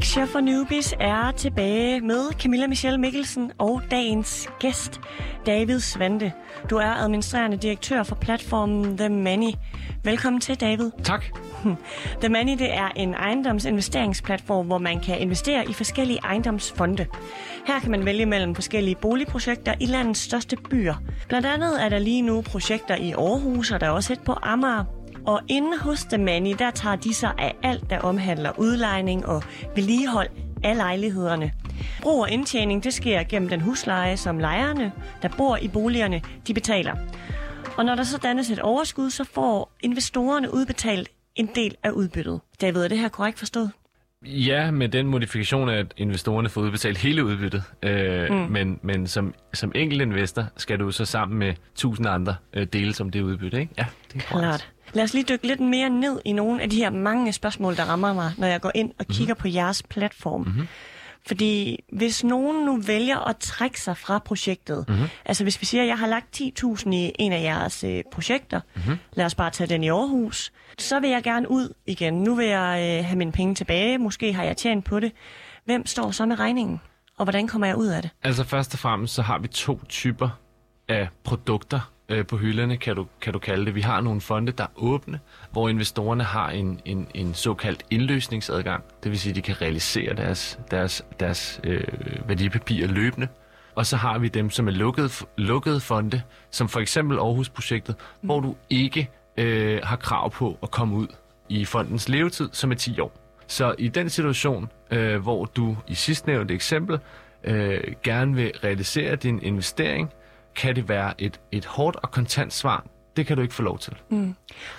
Aktier for Newbies er tilbage med Camilla Michelle Mikkelsen og dagens gæst, David Svante. Du er administrerende direktør for platformen The Money. Velkommen til, David. Tak. The Money det er en ejendomsinvesteringsplatform, hvor man kan investere i forskellige ejendomsfonde. Her kan man vælge mellem forskellige boligprojekter i landets største byer. Blandt andet er der lige nu projekter i Aarhus, og der er også et på Amager. Og inde hos The Money, der tager de sig af alt, der omhandler udlejning og vedligehold af lejlighederne. Brug og indtjening, det sker gennem den husleje, som lejerne, der bor i boligerne, de betaler. Og når der så dannes et overskud, så får investorerne udbetalt en del af udbyttet. David, er det her korrekt forstået? Ja, med den modifikation, at investorerne får udbetalt hele udbyttet. Øh, mm. Men, men som, som enkelt investor skal du så sammen med tusind andre øh, dele som det udbytte, ikke? Ja, det er Klart. korrekt. Lad os lige dykke lidt mere ned i nogle af de her mange spørgsmål, der rammer mig, når jeg går ind og kigger på jeres platform. Mm-hmm. Fordi hvis nogen nu vælger at trække sig fra projektet, mm-hmm. altså hvis vi siger, at jeg har lagt 10.000 i en af jeres øh, projekter, mm-hmm. lad os bare tage den i Aarhus, så vil jeg gerne ud igen. Nu vil jeg øh, have mine penge tilbage, måske har jeg tjent på det. Hvem står så med regningen? Og hvordan kommer jeg ud af det? Altså først og fremmest, så har vi to typer af produkter øh, på hylderne, kan du, kan du kalde det. Vi har nogle fonde, der er åbne, hvor investorerne har en, en, en såkaldt indløsningsadgang. Det vil sige, at de kan realisere deres, deres, deres øh, værdipapirer løbende. Og så har vi dem, som er lukkede, lukkede fonde, som for eksempel Aarhus-projektet, mm. hvor du ikke øh, har krav på at komme ud i fondens levetid, som er 10 år. Så i den situation, øh, hvor du i sidstnævnte eksempel øh, gerne vil realisere din investering, kan det være et, et hårdt og kontant svar. Det kan du ikke få lov til. Mm.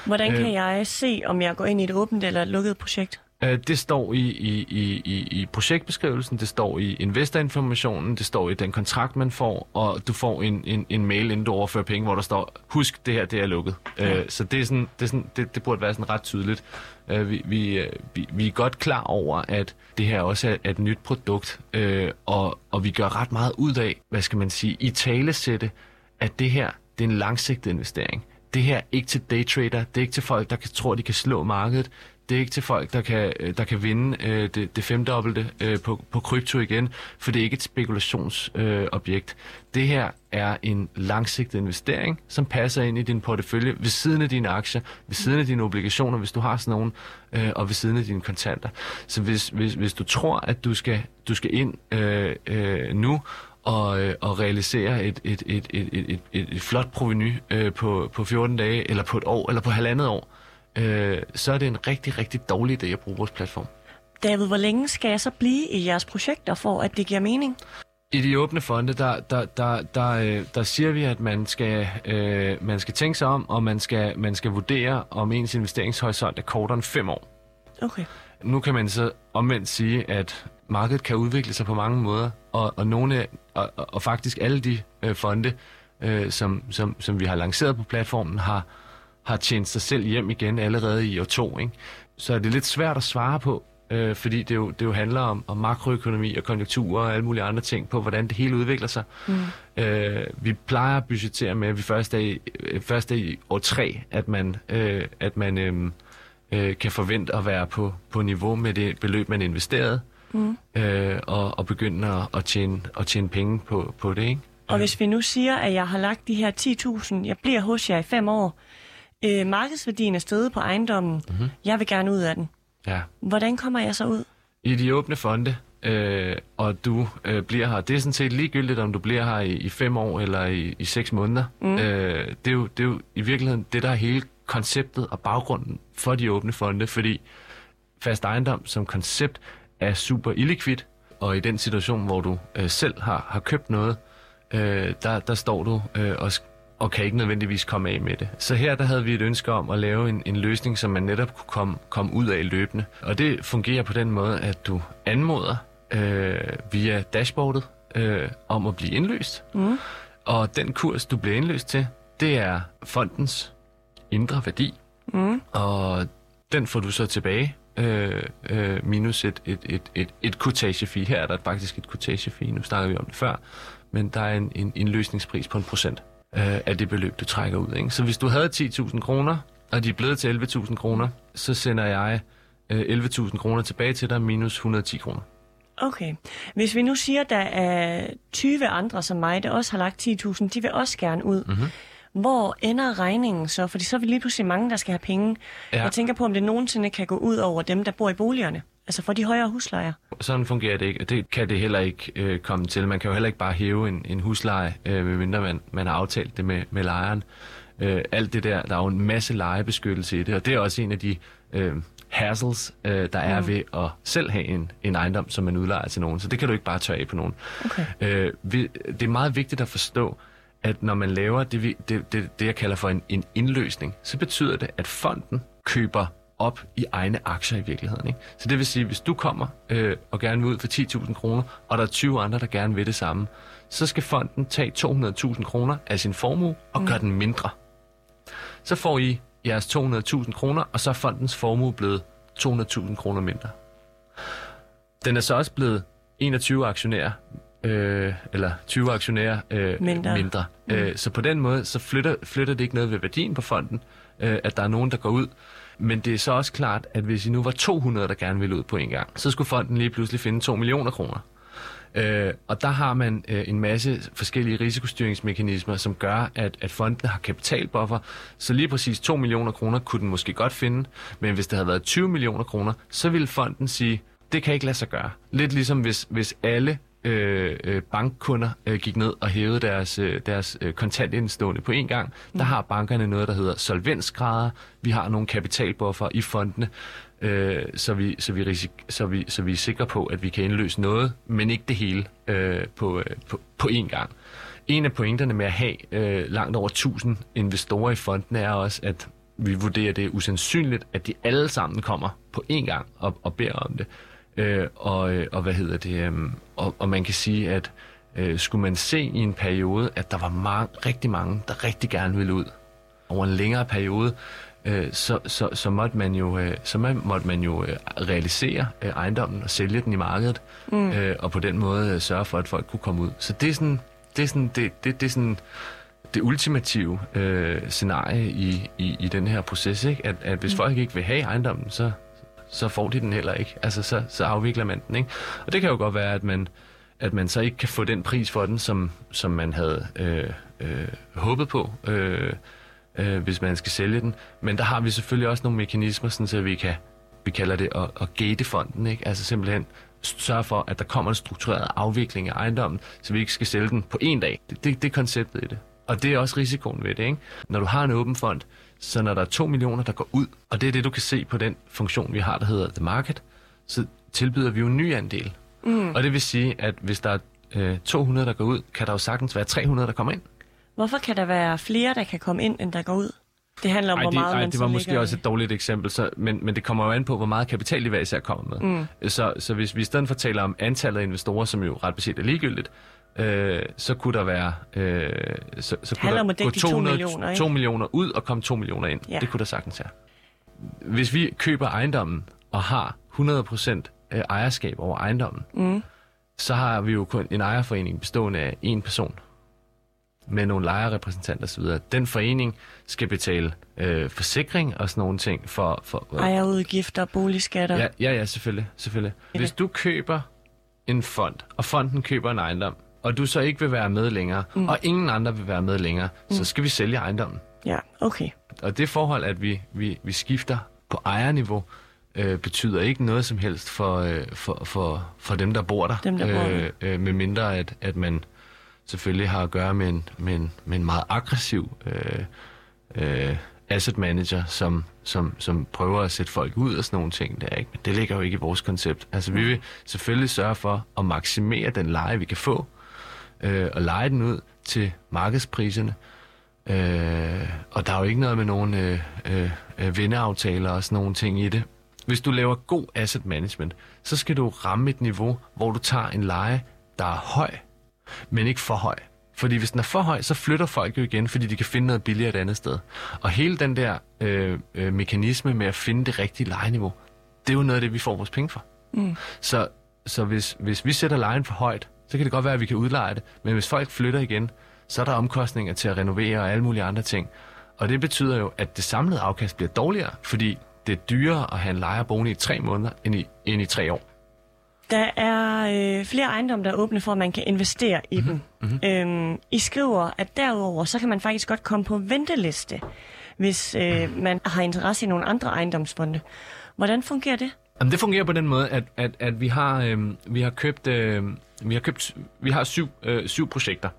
Hvordan kan Øh. jeg se, om jeg går ind i et åbent eller et lukket projekt? Øh, Det står i, i, i, i, i projektbeskrivelsen, det står i investorinformationen, det står i den kontrakt, man får, og du får en, en, en mail, inden du overfører penge, hvor der står, husk, det her det er lukket. Ja. Øh, så det, er sådan, det, er sådan, det, det burde være sådan ret tydeligt. Øh, vi, vi, øh, vi, vi er godt klar over, at det her også er et nyt produkt, øh, og, og vi gør ret meget ud af, hvad skal man sige, i talesætte, at det her det er en langsigtet investering. Det her er ikke til daytrader, det er ikke til folk, der kan, tror, de kan slå markedet. Det er ikke til folk, der kan, øh, der kan vinde øh, det, det femdobbelte øh, på, på krypto igen, for det er ikke et spekulationsobjekt. Øh, objekt. det her er en langsigtet investering, som passer ind i din portefølje ved siden af dine aktier, ved siden af dine obligationer, hvis du har sådan nogen, øh, og ved siden af dine kontanter. Så hvis, hvis, hvis du tror, at du skal, du skal ind øh, øh, nu og, øh, og realisere et, et, et, et, et, et, et, et flot proveny øh, på, på 14 dage, eller på et år, eller på halvandet år, øh, så er det en rigtig, rigtig dårlig idé at bruge vores platform. David, hvor længe skal jeg så blive i jeres projekter, for at det giver mening? I de åbne fonde, der, der, der, der, øh, der siger vi, at man skal, øh, man skal tænke sig om, og man skal, man skal vurdere, om ens investeringshorisont er kortere end fem år. Okay. Nu kan man så omvendt sige, at markedet kan udvikle sig på mange måder, og, og, nogle, og, og faktisk alle de øh, fonde, øh, som, som, som vi har lanceret på platformen, har, har tjent sig selv hjem igen allerede i år to. Ikke? Så er det lidt svært at svare på, øh, fordi det jo, det jo handler om, om makroøkonomi og konjunkturer og alle mulige andre ting på, hvordan det hele udvikler sig. Mm. Øh, vi plejer at budgettere med, at vi først er i, øh, først er i år tre, at man, øh, at man øh, øh, kan forvente at være på, på niveau med det beløb, man investerede, mm. øh, og, og begynde at, at, tjene, at tjene penge på, på det. Ikke? Og hvis vi nu siger, at jeg har lagt de her 10.000, jeg bliver hos jer i fem år, øh, markedsværdien er steget på ejendommen, mm-hmm. jeg vil gerne ud af den. Ja. Hvordan kommer jeg så ud? I de åbne fonde, øh, og du øh, bliver her, det er sådan set ligegyldigt, om du bliver her i, i fem år eller i, i seks måneder. Mm. Øh, det, er jo, det er jo i virkeligheden det, der er hele konceptet og baggrunden for de åbne fonde, fordi fast ejendom som koncept er super illikvid, og i den situation, hvor du øh, selv har, har købt noget, øh, der, der står du øh, og, og kan ikke nødvendigvis komme af med det. Så her der havde vi et ønske om at lave en, en løsning, som man netop kunne komme, komme ud af løbende. Og det fungerer på den måde, at du anmoder øh, via dashboardet øh, om at blive indløst. Mm. Og den kurs, du bliver indløst til, det er fondens indre værdi. Mm. Og den får du så tilbage, øh, øh, minus et, et, et, et, et quotage-fee. Her er der faktisk et quotage-fee, nu snakker vi om det før, men der er en, en indløsningspris på en procent øh, af det beløb, du trækker ud. Ikke? Så hvis du havde 10.000 kroner, og de er blevet til 11.000 kroner, så sender jeg øh, 11.000 kroner tilbage til dig, minus 110 kroner. Okay. Hvis vi nu siger, at der er 20 andre som mig, der også har lagt 10.000, de vil også gerne ud. Mhm. Hvor ender regningen så? Fordi så er vi lige pludselig mange, der skal have penge. Ja. Jeg tænker på, om det nogensinde kan gå ud over dem, der bor i boligerne. Altså for de højere huslejer. Sådan fungerer det ikke, og det kan det heller ikke øh, komme til. Man kan jo heller ikke bare hæve en, en husleje, øh, medmindre man, man har aftalt det med, med lejeren. Øh, alt det der, der er jo en masse lejebeskyttelse i det, og det er også en af de øh, hassles, øh, der er Mm. ved at selv have en, en ejendom, som man udlejer til nogen. Så det kan du ikke bare tørre af på nogen. Okay. Øh, vi, det er meget vigtigt at forstå, at når man laver det, vi- det, det, det jeg kalder for en, en indløsning, så betyder det, at fonden køber op i egne aktier i virkeligheden. Ikke? Så det vil sige, hvis du kommer øh, og gerne vil ud for 10.000 kroner, og der er 20 andre, der gerne vil det samme, så skal fonden tage 200.000 kroner af sin formue og gøre den mindre. Så får I jeres 200.000 kroner, og så er fondens formue blevet 200.000 kroner mindre. Den er så også blevet 21 aktionærer, øh, eller 20 aktionærer øh, Mindre. mindre. Mm. Øh, så på den måde, så flytter, flytter det ikke noget ved værdien på fonden, øh, at der er nogen, der går ud. Men det er så også klart, at hvis I nu var 200, der gerne ville ud på en gang, så skulle fonden lige pludselig finde 2 millioner kroner. Øh, og der har man øh, en masse forskellige risikostyringsmekanismer, som gør, at, at fonden har kapitalbuffer. Så lige præcis 2 millioner kroner kunne den måske godt finde, men hvis det havde været 20 millioner kroner, så ville fonden sige, det kan ikke lade sig gøre. Lidt ligesom hvis, hvis alle øh, øh, bankkunder øh, gik ned og hævede deres, øh, deres øh, kontantindstående på en gang. Der har bankerne noget, der hedder solvensgrader. Vi har nogle kapitalbuffer i fondene, øh, så, vi, så, vi risik- så, vi, så vi er sikre på, at vi kan indløse noget, men ikke det hele øh, på, øh, på, på én gang. En af pointerne med at have øh, langt over 1000 investorer i fonden er også, at vi vurderer, det er usandsynligt, at de alle sammen kommer på én gang og, og beder om det. Øh, og, øh, og hvad hedder det? Øh, og, og man kan sige, at øh, skulle man se i en periode, at der var mange, rigtig mange, der rigtig gerne ville ud over en længere periode, øh, så, så, så måtte man jo, øh, så man, måtte man jo øh, realisere øh, ejendommen og sælge den i markedet, mm. øh, og på den måde øh, sørge for, at folk kunne komme ud. Så det er sådan, det er sådan, det, det, det er sådan det ultimative øh, scenarie i, i, i den her proces, ikke? At, at hvis mm. folk ikke vil have ejendommen, så, så får de den heller ikke. Altså, så, så afvikler man den, ikke? Og det kan jo godt være, at man, at man så ikke kan få den pris for den, som, som man havde øh, øh, håbet på, øh, øh, hvis man skal sælge den. Men der har vi selvfølgelig også nogle mekanismer, sådan, så vi kan, vi kalder det at, at gate fonden, ikke? Altså simpelthen sørge for, at der kommer en struktureret afvikling af ejendommen, så vi ikke skal sælge den på en dag. Det, det, det er konceptet i det. Og det er også risikoen ved det, ikke? Når du har en åben fond, så når der er 2 millioner, der går ud, og det er det, du kan se på den funktion, vi har, der hedder The Market, så tilbyder vi jo en ny andel. Mm. Og det vil sige, at hvis der er øh, 200, der går ud, kan der jo sagtens være 300, der kommer ind. Hvorfor kan der være flere, der kan komme ind, end der går ud? Det handler om, Ej, hvor det, meget ej, man det var måske også et dårligt eksempel, så, men, men det kommer jo an på, hvor meget kapital de hver især kommer med. Mm. Så, så hvis vi i stedet for taler om antallet af investorer, som jo ret beset er ligegyldigt, øh, så kunne der være øh, så, så kunne der gå de to 200, millioner, ikke? 2 millioner ud og komme 2 millioner ind. Ja. Det kunne der sagtens være. Hvis vi køber ejendommen og har 100% øh, ejerskab over ejendommen, Mm. så har vi jo kun en ejerforening bestående af en person med nogle lejerrepræsentanter osv. Den forening skal betale øh, forsikring og sådan nogle ting for... for Ejerudgifter, boligskatter. ja, ja, ja, selvfølgelig. selvfølgelig. Hvis du køber en fond, og fonden køber en ejendom, og du så ikke vil være med længere, mm. og ingen andre vil være med længere, mm. så skal vi sælge ejendommen. ja okay. Og det forhold, at vi, vi, vi skifter på ejerniveau, øh, betyder ikke noget som helst for, øh, for, for, for dem, der bor der. Dem, der bor der. øh, øh, med mindre, at, at man selvfølgelig har at gøre med en, med en, med en meget aggressiv øh, øh, asset manager, som, som, som prøver at sætte folk ud og sådan nogle ting der, ikke? Men det ligger jo ikke i vores koncept. Altså, vi vil selvfølgelig sørge for at maksimere den leje, vi kan få, øh, og lege den ud til markedspriserne. Øh, og der er jo ikke noget med nogen øh, øh, øh, venneaftaler og sådan nogle ting i det. Hvis du laver god asset management, så skal du ramme et niveau, hvor du tager en leje, der er høj, men ikke for høj. Fordi hvis den er for høj, så flytter folk jo igen, fordi de kan finde noget billigere et andet sted. Og hele den der øh, øh, mekanisme med at finde det rigtige lejeniveau, det er jo noget af det, vi får vores penge for. Mm. Så, så hvis, hvis vi sætter lejen for højt, så kan det godt være, at vi kan udleje det. Men hvis folk flytter igen, så er der omkostninger til at renovere og alle mulige andre ting. Og det betyder jo, at det samlede afkast bliver dårligere, fordi det er dyrere at have en lejerbolig i tre måneder end i, end i tre år. Der er øh, flere ejendomme, der er åbne for, at man kan investere i dem. Mm-hmm. Øhm, I skriver, at derudover, så kan man faktisk godt komme på venteliste, hvis øh, man har interesse i nogle andre ejendomsfonde. Hvordan fungerer det? Jamen, det fungerer på den måde, at, at, at vi har øh, vi har købt øh, vi har købt vi har syv øh, syv projekter.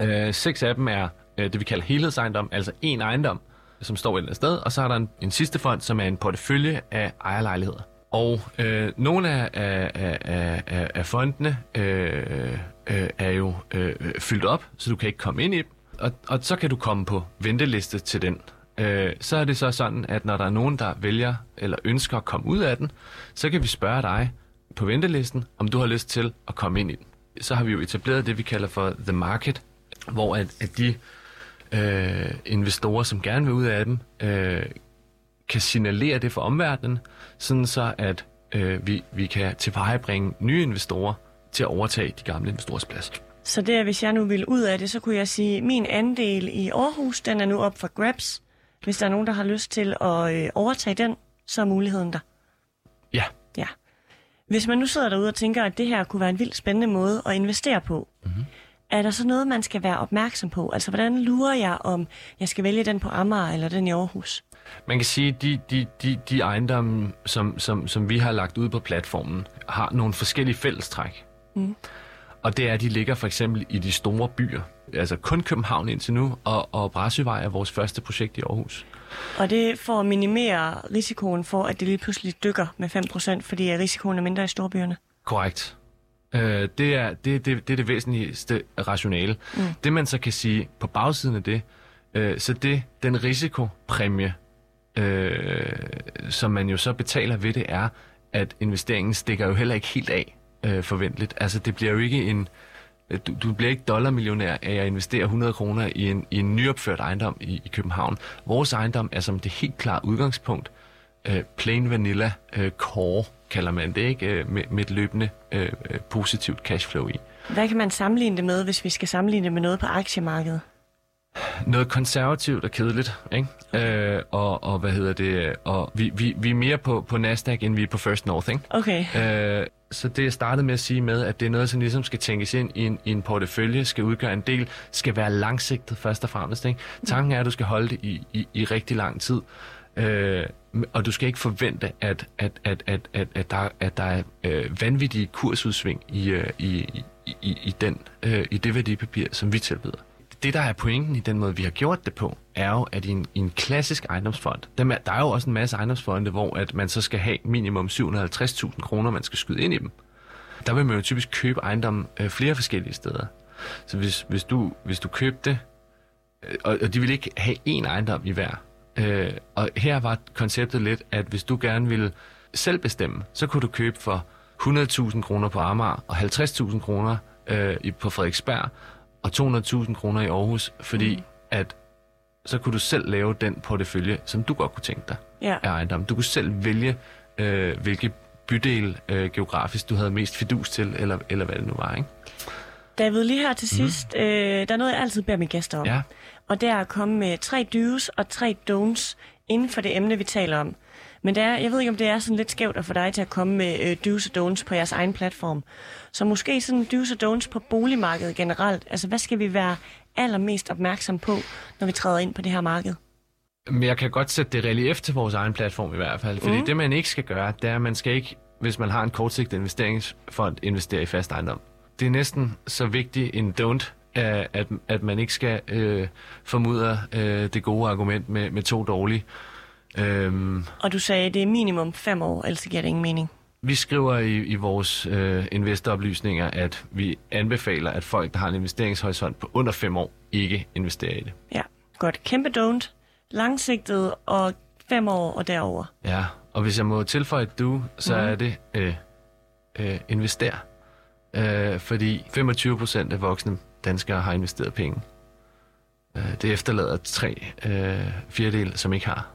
Øh, seks af dem er øh, det vi kalder helhedsejendom, altså en ejendom, som står et eller andet sted, og så er der en, en sidste fond, som er en portefølje af ejerlejligheder. Og øh, nogle af, af, af, af, af fondene øh, øh, er jo øh, fyldt op, så du kan ikke komme ind i dem. Og, og så kan du komme på venteliste til den. Øh, så er det så sådan, at når der er nogen, der vælger eller ønsker at komme ud af den, så kan vi spørge dig på ventelisten, om du har lyst til at komme ind i den. Så har vi jo etableret det, vi kalder for The Market, hvor at, at de øh, investorer, som gerne vil ud af dem, øh, kan signalere det for omverdenen, sådan så at øh, vi, vi kan tilvejebringe nye investorer til at overtage de gamle investorers plads. Så det er, hvis jeg nu vil ud af det, så kunne jeg sige, at min andel i Aarhus, den er nu op for grabs. Hvis der er nogen, der har lyst til at øh, overtage den, så er muligheden der. Ja. Ja. Hvis man nu sidder derude og tænker, at det her kunne være en vildt spændende måde at investere på, mm-hmm. er der så noget, man skal være opmærksom på? Altså, hvordan lurer jeg, om jeg skal vælge den på Amager eller den i Aarhus? Man kan sige, at de, de, de, de ejendomme, som, som, som vi har lagt ud på platformen, har nogle forskellige fællestræk. Mm. Og det er, at de ligger for eksempel i de store byer. Altså kun København indtil nu, og, og Brasøvej er vores første projekt i Aarhus. Og det for at minimere risikoen for, at det lige pludselig dykker med 5%, fordi risikoen er mindre i storbyerne? Korrekt. Øh, det, er, det, det, det er det væsentligste rationale. Mm. Det man så kan sige på bagsiden af det, øh, så det den risikopræmie, øh, som man jo så betaler ved det, er, at investeringen stikker jo heller ikke helt af øh, forventeligt. Altså det bliver jo ikke en... Du, du bliver ikke dollarmillionær af at investere 100 kroner i en, i en nyopført ejendom i, i København. Vores ejendom er som det helt klare udgangspunkt øh, plain vanilla øh, core, kalder man det, ikke? Øh, med, med et løbende øh, øh, positivt cashflow i. Hvad kan man sammenligne det med, hvis vi skal sammenligne det med noget på aktiemarkedet? noget konservativt og kedeligt, ikke? Øh, og, og hvad hedder det? Og vi, vi, vi er mere på, på Nasdaq, end vi er på First North, ikke? Okay. Øh, så det jeg startede med at sige med, at det er noget, som ligesom skal tænkes ind i en, i en portefølje, skal udgøre en del, skal være langsigtet først og fremmest. Ikke? Tanken er, at du skal holde det i, i, i rigtig lang tid. Øh, og du skal ikke forvente, at, at, at, at, at, at, der, at der er øh, vanvittige kursudsving i, øh, i, i, i, den, øh, i det værdipapir, som vi tilbyder det, der er pointen i den måde, vi har gjort det på, er jo, at i en, i en klassisk ejendomsfond, der, der er jo også en masse ejendomsfonde, hvor at man så skal have minimum 750.000 kroner, man skal skyde ind i dem. Der vil man jo typisk købe ejendom øh, flere forskellige steder. Så hvis, hvis, du, hvis du købte, øh, og, og de vil ikke have én ejendom i hver. Øh, og her var konceptet lidt, at hvis du gerne ville selv bestemme, så kunne du købe for 100.000 kroner på Amager og 50.000 kroner øh, på Frederiksberg, og 200.000 kroner i Aarhus, fordi mm. at så kunne du selv lave den portefølje, som du godt kunne tænke dig ja. af ejendom. Du kunne selv vælge, øh, hvilke bydel øh, geografisk du havde mest fidus til, eller, eller hvad det nu var, ikke? David, lige her til mm. sidst, øh, der er noget, jeg altid beder mine gæster om. Ja. Og det er at komme med tre do's og tre don'ts inden for det emne, vi taler om. Men det er, jeg ved ikke, om det er sådan lidt skævt at få dig til at komme med øh, do's og don'ts på jeres egen platform. Så måske sådan do's og don'ts på boligmarkedet generelt. Altså, hvad skal vi være allermest opmærksom på, når vi træder ind på det her marked? Men jeg kan godt sætte det relief til vores egen platform i hvert fald. Fordi mm. det, man ikke skal gøre, det er, at man skal ikke, hvis man har en kortsigtet investeringsfond, investere i fast ejendom. Det er næsten så vigtigt en don't, at, at man ikke skal øh, formude øh, det gode argument med, med to dårlige. Øhm, og du sagde, at det er minimum fem år, ellers giver det ingen mening. Vi skriver i, i vores øh, investoroplysninger, at vi anbefaler, at folk, der har en investeringshorisont på under fem år, ikke investerer i det. Ja, godt. Kæmpe don't. Langsigtet og fem år og derover. Ja, og hvis jeg må tilføje du, så mm. er det øh, øh, invester. Øh, fordi 25 procent af voksne danskere har investeret penge. Øh, det efterlader tre øh, fjerdedel, som ikke har.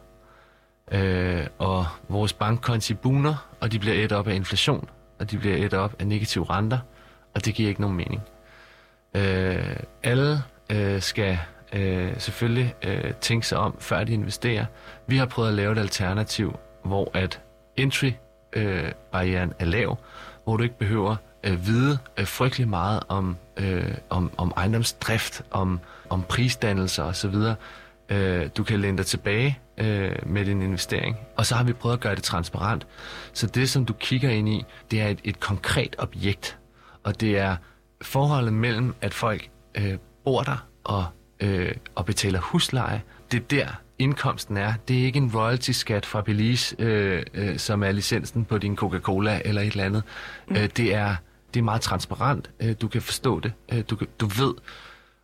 Øh, og vores bankkonti buner, og de bliver et op af inflation, og de bliver et op af negative renter, og det giver ikke nogen mening. Øh, alle øh, skal øh, selvfølgelig øh, tænke sig om, før de investerer. Vi har prøvet at lave et alternativ, hvor at entry-barrieren øh, er lav, hvor du ikke behøver øh, vide øh, frygtelig meget om, øh, om, om ejendomsdrift, om, om prisdannelser osv. Øh, du kan læne dig tilbage øh, med din investering. Og så har vi prøvet at gøre det transparent. Så det, som du kigger ind i, det er et, et konkret objekt. Og det er forholdet mellem, at folk øh, bor der og, øh, og betaler husleje. Det er der, indkomsten er. Det er ikke en royalty-skat fra Belize, øh, øh, som er licensen på din Coca-Cola eller et eller andet. Mm. Øh, det, er, det er meget transparent. Øh, du kan forstå det. Øh, du, du ved,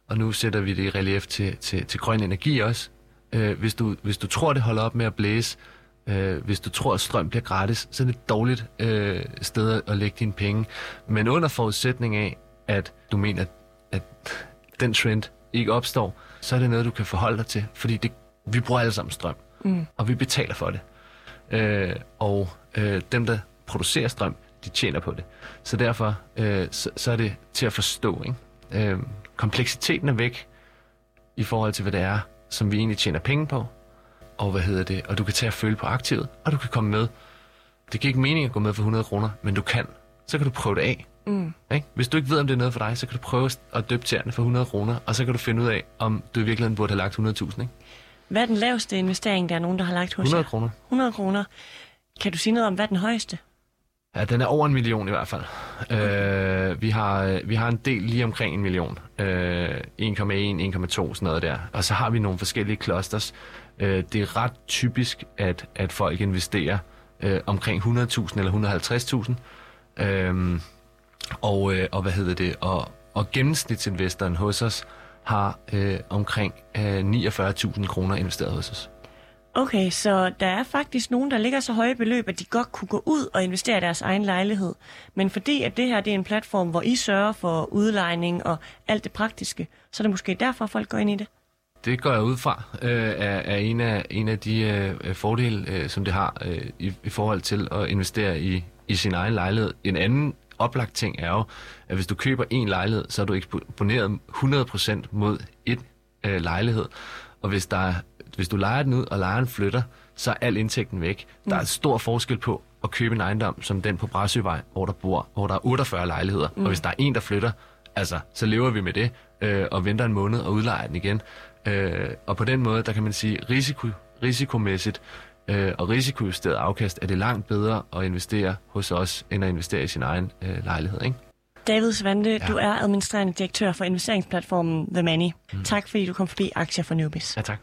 og nu sætter vi det i relief til, til, til grøn energi også. Øh, hvis, du, hvis du tror, det holder op med at blæse, øh, hvis du tror, at strøm bliver gratis, så er det et dårligt øh, sted at lægge dine penge. Men under forudsætning af, at du mener, at den trend ikke opstår, så er det noget, du kan forholde dig til, fordi det, vi bruger alle sammen strøm, mm. og vi betaler for det. Øh, og øh, dem, der producerer strøm, de tjener på det. Så derfor øh, så, så er det til at forstå. Ikke? Øh, kompleksiteten er væk i forhold til, hvad det er, som vi egentlig tjener penge på. Og hvad hedder det? Og du kan tage at føle på aktivet, og du kan komme med. Det giver ikke mening at gå med for 100 kroner, men du kan. Så kan du prøve det af. Mm. Ikke? Hvis du ikke ved, om det er noget for dig, så kan du prøve at døbe tæerne for 100 kroner, og så kan du finde ud af, om du i virkeligheden burde have lagt 100.000. Ikke? Hvad er den laveste investering, der er nogen, der har lagt hos 100 kroner. 100 kroner. Kan du sige noget om, hvad er den højeste? Ja, den er over en million i hvert fald. Okay. Øh, vi, har, øh, vi har en del lige omkring en million. Øh, 1,1, 1,2, sådan noget der. Og så har vi nogle forskellige clusters. Øh, det er ret typisk, at, at folk investerer øh, omkring 100.000 eller 150.000. Øh, og, øh, og hvad hedder det? Og, og gennemsnitsinvestoren hos os har øh, omkring øh, 49.000 kroner investeret hos os. Okay, så der er faktisk nogen, der ligger så høje beløb, at de godt kunne gå ud og investere i deres egen lejlighed. Men fordi at det her det er en platform, hvor I sørger for udlejning og alt det praktiske, så er det måske derfor, folk går ind i det? Det går jeg ud fra, øh, er, er en af, en af de øh, fordele, øh, som det har øh, i, i forhold til at investere i, i sin egen lejlighed. En anden oplagt ting er jo, at hvis du køber en lejlighed, så er du eksponeret 100% mod et øh, lejlighed. Og hvis, der hvis du lejer den ud, og lejeren flytter, så er al indtægten væk. Mm. Der er stor forskel på at købe en ejendom som den på Brasøvej, hvor der bor, hvor der er 48 lejligheder. Mm. Og hvis der er en, der flytter, altså, så lever vi med det, øh, og venter en måned og udlejer den igen. Øh, og på den måde, der kan man sige, risiko, risikomæssigt, øh, og risikojusteret afkast, er det langt bedre at investere hos os, end at investere i sin egen øh, lejlighed. Ikke? David Svante, ja. du er administrerende direktør for investeringsplatformen The Money. Mm. Tak fordi du kom forbi Aktier for Newbies. Ja, tak.